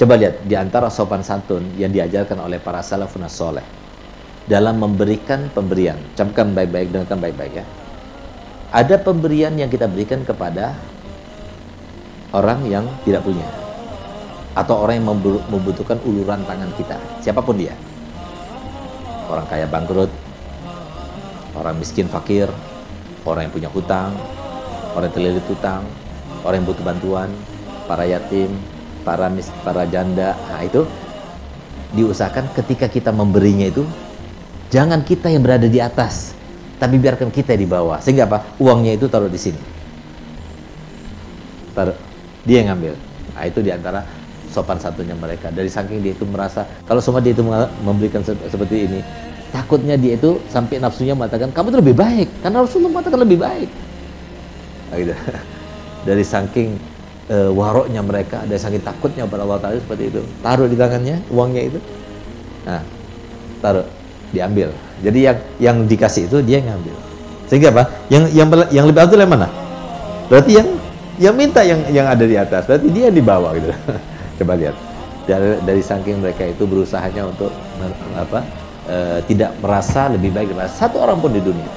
Coba lihat di antara sopan santun yang diajarkan oleh para salafun soleh dalam memberikan pemberian. Camkan baik-baik, dengarkan baik-baik ya. Ada pemberian yang kita berikan kepada orang yang tidak punya. Atau orang yang membutuhkan uluran tangan kita, siapa pun dia. Orang kaya bangkrut, orang miskin fakir, orang yang punya hutang, orang yang terlilit hutang, orang yang butuh bantuan, para yatim, para mis, para janda. Nah, itu diusahakan ketika kita memberinya itu jangan kita yang berada di atas, tapi biarkan kita di bawah. Sehingga apa? Uangnya itu taruh di sini. Taruh dia yang ngambil. Nah, itu di antara sopan satunya mereka. Dari saking dia itu merasa kalau semua dia itu memberikan seperti ini, takutnya dia itu sampai nafsunya mengatakan kamu itu lebih baik karena Rasulullah mengatakan lebih baik. Nah, gitu. Dari saking uh, waroknya mereka, ada saking takutnya pada Allah Taala seperti itu. Taruh di tangannya uangnya itu. Nah, taruh, diambil. Jadi yang yang dikasih itu dia ngambil. Sehingga apa? Yang yang yang lebih afdal yang mana? Berarti yang yang minta yang yang ada di atas. Berarti dia di bawah gitu. Coba lihat. Dari, dari saking mereka itu berusahanya untuk apa? E, tidak merasa lebih baik daripada satu orang pun di dunia.